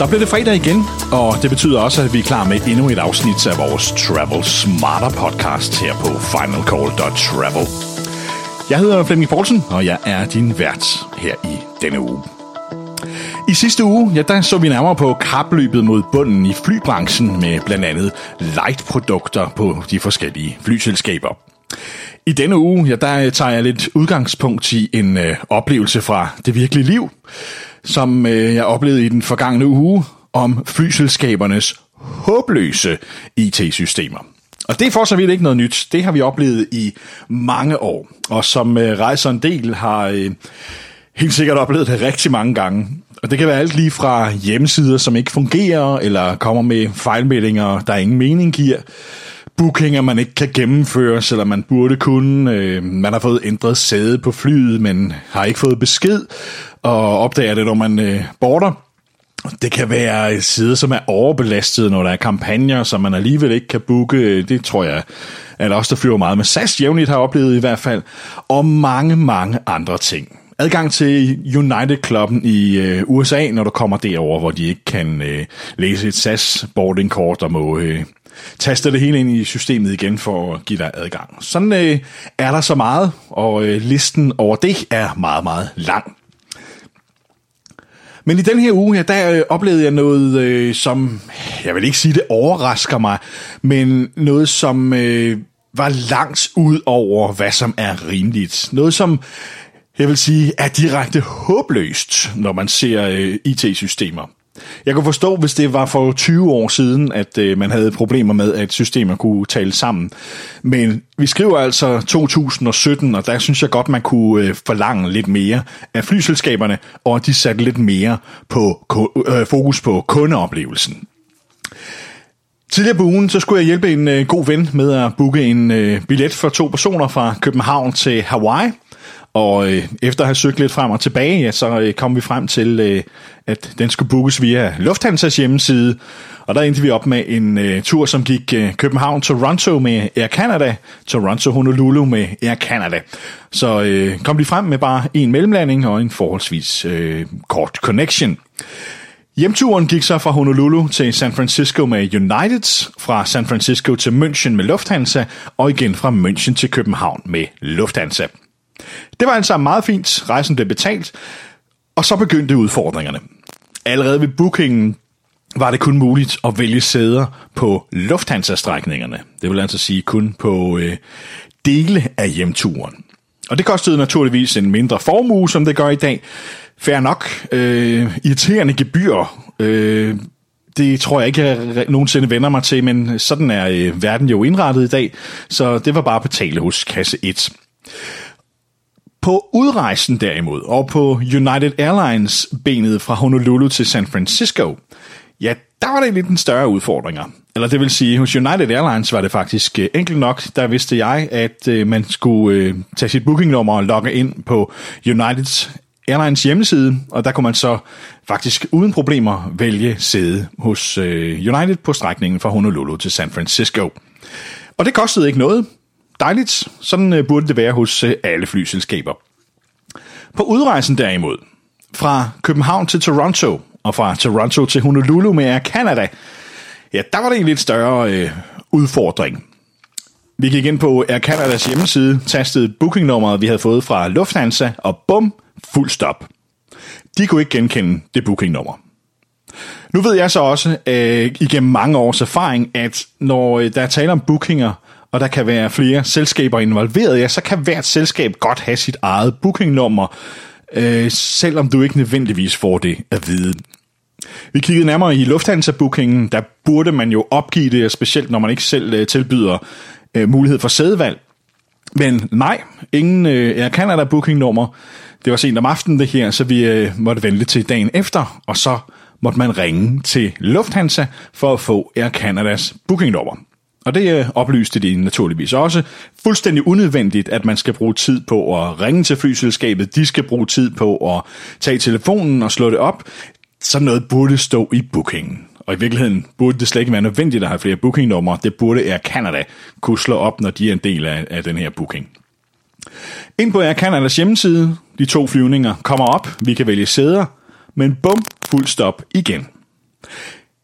Så bliver det fredag igen, og det betyder også, at vi er klar med endnu et afsnit af vores Travel Smarter podcast her på finalcall.travel. Jeg hedder Flemming Poulsen, og jeg er din vært her i denne uge. I sidste uge, ja, der så vi nærmere på kapløbet mod bunden i flybranchen med blandt andet light-produkter på de forskellige flyselskaber. I denne uge, ja, der øh, tager jeg lidt udgangspunkt i en øh, oplevelse fra det virkelige liv, som øh, jeg oplevede i den forgangne uge om flyselskabernes håbløse IT-systemer. Og det er for så vidt ikke noget nyt. Det har vi oplevet i mange år. Og som øh, rejser en del har øh, helt sikkert oplevet det rigtig mange gange. Og det kan være alt lige fra hjemmesider, som ikke fungerer, eller kommer med fejlmeldinger, der ingen mening giver. Bookinger, man ikke kan gennemføre, selvom man burde kunne. Øh, man har fået ændret sæde på flyet, men har ikke fået besked, og opdager det, når man øh, border. Det kan være sider, som er overbelastet, når der er kampagner, som man alligevel ikke kan booke. Det tror jeg, at også der flyver meget med SAS jævnligt har oplevet i hvert fald. Og mange, mange andre ting. Adgang til United-klubben i øh, USA, når du kommer derover, hvor de ikke kan øh, læse et SAS boardingkort og må øh, taster det hele ind i systemet igen for at give dig adgang. Sådan øh, er der så meget, og øh, listen over det er meget, meget lang. Men i den her uge, ja, der øh, oplevede jeg noget, øh, som, jeg vil ikke sige, det overrasker mig, men noget, som øh, var langt ud over, hvad som er rimeligt. Noget, som jeg vil sige, er direkte håbløst, når man ser øh, IT-systemer. Jeg kunne forstå, hvis det var for 20 år siden, at øh, man havde problemer med, at systemer kunne tale sammen. Men vi skriver altså 2017, og der synes jeg godt, man kunne øh, forlange lidt mere af flyselskaberne, og at de satte lidt mere på øh, fokus på kundeoplevelsen. Tidligere på ugen, så skulle jeg hjælpe en øh, god ven med at booke en øh, billet for to personer fra København til Hawaii. Og øh, efter at have søgt lidt frem og tilbage, ja, så øh, kom vi frem til, øh, at den skulle bookes via Lufthansas hjemmeside. Og der endte vi op med en øh, tur, som gik øh, København-Toronto med Air Canada, Toronto-Honolulu med Air Canada. Så øh, kom de frem med bare en mellemlanding og en forholdsvis øh, kort connection. Hjemturen gik så fra Honolulu til San Francisco med United, fra San Francisco til München med Lufthansa, og igen fra München til København med Lufthansa. Det var altså meget fint. Rejsen blev betalt. Og så begyndte udfordringerne. Allerede ved bookingen var det kun muligt at vælge sæder på Lufthansa-strækningerne. Det vil altså sige kun på øh, dele af hjemturen. Og det kostede naturligvis en mindre formue, som det gør i dag. Fær nok. Øh, irriterende gebyr. Øh, det tror jeg ikke, jeg nogensinde vender mig til, men sådan er øh, verden jo indrettet i dag. Så det var bare at betale hos kasse 1. På udrejsen derimod, og på United Airlines benet fra Honolulu til San Francisco, ja, der var det lidt en større udfordringer. Eller det vil sige, hos United Airlines var det faktisk øh, enkelt nok. Der vidste jeg, at øh, man skulle øh, tage sit bookingnummer og logge ind på United Airlines hjemmeside, og der kunne man så faktisk uden problemer vælge sæde hos United på strækningen fra Honolulu til San Francisco. Og det kostede ikke noget. Dejligt. Sådan øh, burde det være hos øh, alle flyselskaber. På udrejsen derimod, fra København til Toronto, og fra Toronto til Honolulu med Air Canada, ja, der var det en lidt større øh, udfordring. Vi gik ind på Air Canadas hjemmeside, tastede bookingnummeret, vi havde fået fra Lufthansa, og bum, fuld stop. De kunne ikke genkende det bookingnummer. Nu ved jeg så også, øh, igennem mange års erfaring, at når øh, der er tale om bookinger, og der kan være flere selskaber involveret, ja, så kan hvert selskab godt have sit eget bookingnummer, øh, selvom du ikke nødvendigvis får det at vide. Vi kiggede nærmere i Lufthansa-bookingen, der burde man jo opgive det, specielt når man ikke selv øh, tilbyder øh, mulighed for sædevalg. Men nej, ingen øh, Air Canada bookingnummer. Det var sent om aftenen det her, så vi øh, måtte vente til dagen efter, og så måtte man ringe til Lufthansa for at få Air Canadas bookingnummer. Og det øh, oplyste de naturligvis også. Fuldstændig unødvendigt, at man skal bruge tid på at ringe til flyselskabet. De skal bruge tid på at tage telefonen og slå det op. Så noget burde stå i bookingen. Og i virkeligheden burde det slet ikke være nødvendigt at have flere bookingnumre. Det burde Air Canada kunne slå op, når de er en del af, af den her booking. Ind på Air Canadas hjemmeside, de to flyvninger kommer op, vi kan vælge sæder, men bum, fuld stop igen.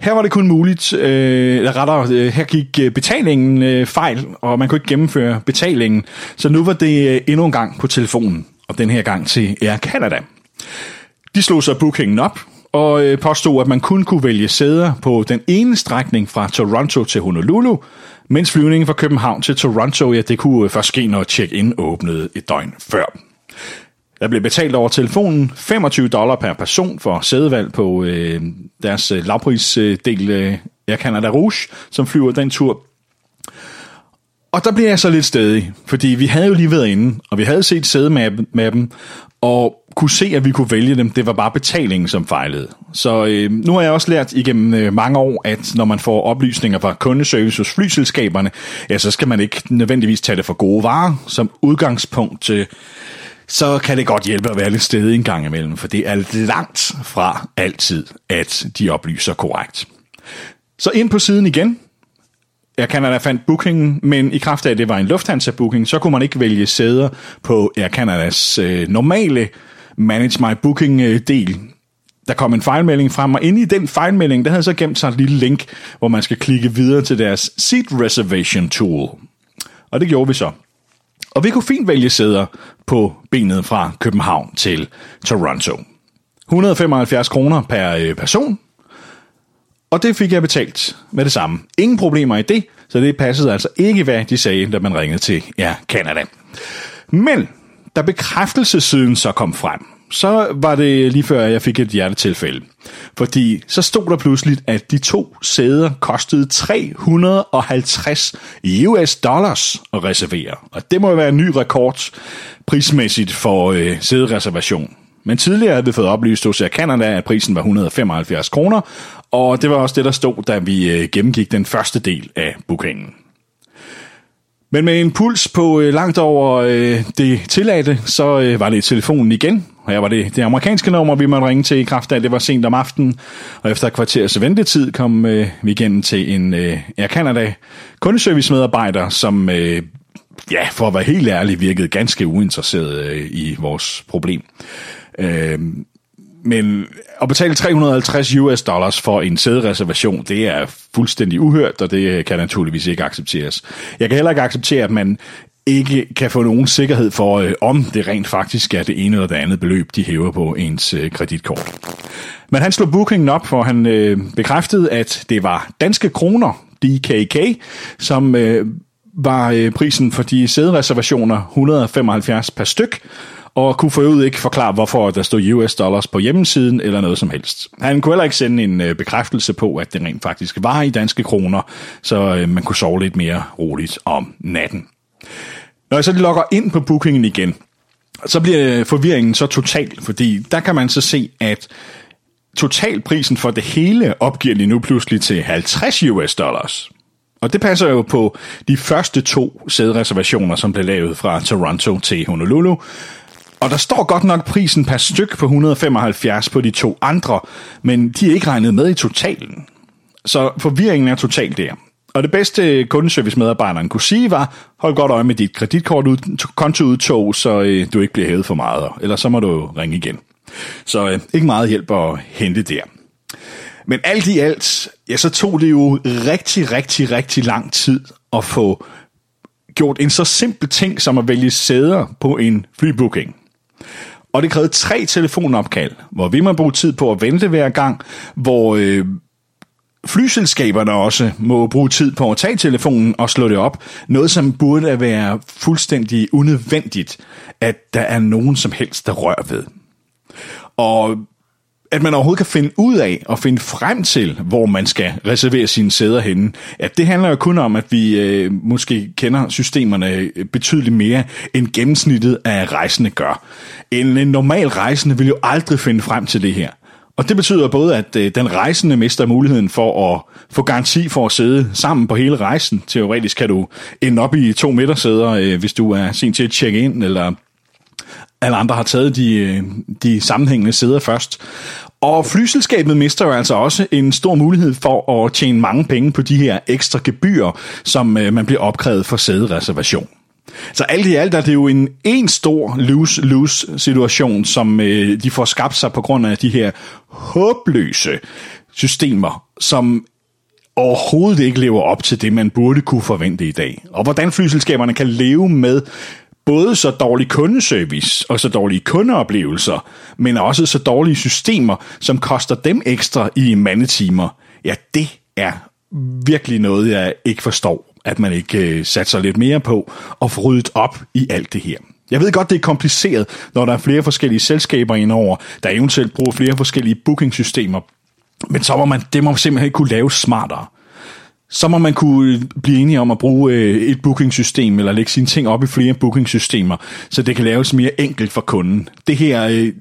Her var det kun muligt, øh, rettere, øh, her gik øh, betalingen øh, fejl, og man kunne ikke gennemføre betalingen. Så nu var det øh, endnu en gang på telefonen, og den her gang til Air Canada. De slog så bookingen op, og øh, påstod, at man kun kunne vælge sæder på den ene strækning fra Toronto til Honolulu, mens flyvningen fra København til Toronto, ja, det kunne øh, først ske, når check-in åbnede et døgn før. Der blev betalt over telefonen 25 dollar per person for sædevalg på øh, deres øh, lavprisdel øh, Air Canada Rouge, som flyver den tur. Og der bliver jeg så lidt stedig, fordi vi havde jo lige været inde, og vi havde set sædemappen, og kunne se, at vi kunne vælge dem. Det var bare betalingen, som fejlede. Så øh, nu har jeg også lært igennem øh, mange år, at når man får oplysninger fra kundeservice hos flyselskaberne, ja, så skal man ikke nødvendigvis tage det for gode varer. Som udgangspunkt, øh, så kan det godt hjælpe at være lidt stedig en gang imellem, for det er langt fra altid, at de oplyser korrekt. Så ind på siden igen, Air Canada fandt bookingen, men i kraft af, at det var en Lufthansa-booking, så kunne man ikke vælge sæder på Air Canadas øh, normale Manage My Booking-del. Øh, der kom en fejlmelding frem, og inde i den fejlmelding, der havde så gemt sig et lille link, hvor man skal klikke videre til deres Seat Reservation Tool. Og det gjorde vi så. Og vi kunne fint vælge sæder på benet fra København til Toronto. 175 kroner per øh, person, og det fik jeg betalt med det samme. Ingen problemer i det, så det passede altså ikke, hvad de sagde, da man ringede til ja, Canada. Men da bekræftelsesiden så kom frem, så var det lige før, jeg fik et hjertetilfælde. Fordi så stod der pludselig, at de to sæder kostede 350 US dollars at reservere. Og det må jo være en ny rekord prismæssigt for øh, sædereservation. Men tidligere havde vi fået oplyst hos Air Canada, at prisen var 175 kroner, og det var også det, der stod, da vi øh, gennemgik den første del af bookingen. Men med en puls på øh, langt over øh, det tilladte, så øh, var det telefonen igen. Og her var det det amerikanske nummer, vi måtte ringe til i kraft af. Det var sent om aftenen, og efter et kvarters ventetid kom øh, vi igen til en øh, Air Canada kundeservice-medarbejder, som øh, ja, for at være helt ærlig, virkede ganske uinteresseret øh, i vores problem. Øh, men at betale 350 US dollars for en sædereservation, det er fuldstændig uhørt, og det kan naturligvis ikke accepteres. Jeg kan heller ikke acceptere, at man ikke kan få nogen sikkerhed for, øh, om det rent faktisk er det ene eller det andet beløb, de hæver på ens øh, kreditkort. Men han slog bookingen op, for han øh, bekræftede, at det var danske kroner, DKK, som øh, var øh, prisen for de sædereservationer 175 per styk, og kunne for øvrigt ikke forklare, hvorfor der stod US dollars på hjemmesiden eller noget som helst. Han kunne heller ikke sende en øh, bekræftelse på, at det rent faktisk var i danske kroner, så øh, man kunne sove lidt mere roligt om natten. Når jeg så logger ind på bookingen igen, så bliver øh, forvirringen så total, fordi der kan man så se, at totalprisen for det hele opgiver de nu pludselig til 50 US dollars. Og det passer jo på de første to sædreservationer, som blev lavet fra Toronto til Honolulu, og der står godt nok prisen per styk på 175 på de to andre, men de er ikke regnet med i totalen. Så forvirringen er total der. Og det bedste kundeservice-medarbejderen kunne sige var, hold godt øje med dit kreditkort kontoudtog, så øh, du ikke bliver hævet for meget, eller så må du ringe igen. Så øh, ikke meget hjælp at hente der. Men alt i alt, ja, så tog det jo rigtig, rigtig, rigtig lang tid at få gjort en så simpel ting som at vælge sæder på en flybooking. Og det krævede tre telefonopkald, hvor vi må bruge tid på at vente hver gang, hvor øh, flyselskaberne også må bruge tid på at tage telefonen og slå det op. Noget, som burde være fuldstændig unødvendigt, at der er nogen som helst, der rører ved. Og at man overhovedet kan finde ud af og finde frem til, hvor man skal reservere sine sæder henne. At det handler jo kun om, at vi øh, måske kender systemerne øh, betydeligt mere, end gennemsnittet af rejsende gør. En, en normal rejsende vil jo aldrig finde frem til det her. Og det betyder både, at øh, den rejsende mister muligheden for at få garanti for at sidde sammen på hele rejsen. Teoretisk kan du ende op i to midtersæder, øh, hvis du er sent til at tjekke ind, eller alle andre har taget de, øh, de sammenhængende sæder først. Og flyselskabet mister jo altså også en stor mulighed for at tjene mange penge på de her ekstra gebyrer, som øh, man bliver opkrævet for sædereservation. Så alt i alt er det jo en en stor lose-lose situation, som øh, de får skabt sig på grund af de her håbløse systemer, som overhovedet ikke lever op til det, man burde kunne forvente i dag. Og hvordan flyselskaberne kan leve med både så dårlig kundeservice og så dårlige kundeoplevelser, men også så dårlige systemer, som koster dem ekstra i mandetimer, ja, det er virkelig noget, jeg ikke forstår, at man ikke øh, satser lidt mere på og få ryddet op i alt det her. Jeg ved godt, det er kompliceret, når der er flere forskellige selskaber indover, der eventuelt bruger flere forskellige bookingsystemer. Men så må man, det må man simpelthen ikke kunne lave smartere. Så må man kunne øh, blive enige om at bruge øh, et bookingsystem, eller lægge sine ting op i flere bookingsystemer, så det kan laves mere enkelt for kunden. Det her øh,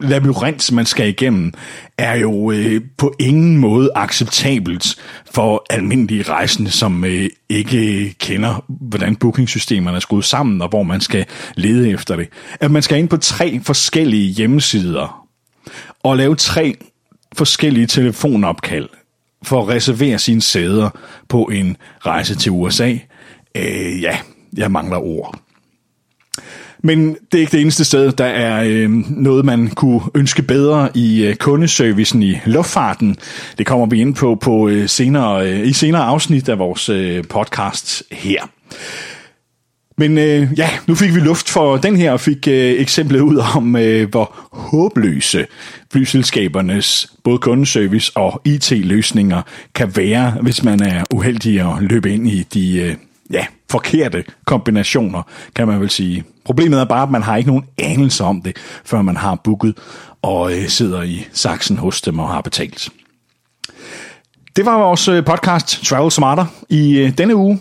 labyrint, man skal igennem, er jo øh, på ingen måde acceptabelt for almindelige rejsende, som øh, ikke kender, hvordan bookingsystemerne er skruet sammen, og hvor man skal lede efter det. At man skal ind på tre forskellige hjemmesider og lave tre forskellige telefonopkald for at reservere sine sæder på en rejse til USA. Øh, ja, jeg mangler ord. Men det er ikke det eneste sted, der er øh, noget, man kunne ønske bedre i øh, kundeservicen i luftfarten. Det kommer vi ind på, på øh, senere, øh, i senere afsnit af vores øh, podcast her. Men øh, ja, nu fik vi luft for den her og fik øh, eksemplet ud om, øh, hvor håbløse flyselskabernes både kundeservice og IT-løsninger kan være, hvis man er uheldig at løbe ind i de øh, ja, forkerte kombinationer, kan man vel sige. Problemet er bare, at man har ikke nogen anelse om det, før man har booket og øh, sidder i saksen hos dem og har betalt. Det var vores øh, podcast Travel Smarter i øh, denne uge.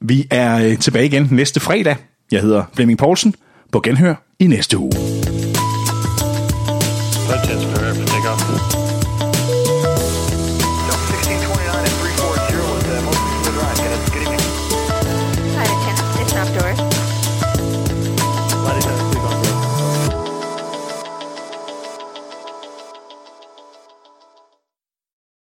Vi er øh, tilbage igen næste fredag. Jeg hedder Flemming Poulsen. På genhør i næste uge. Flight test for.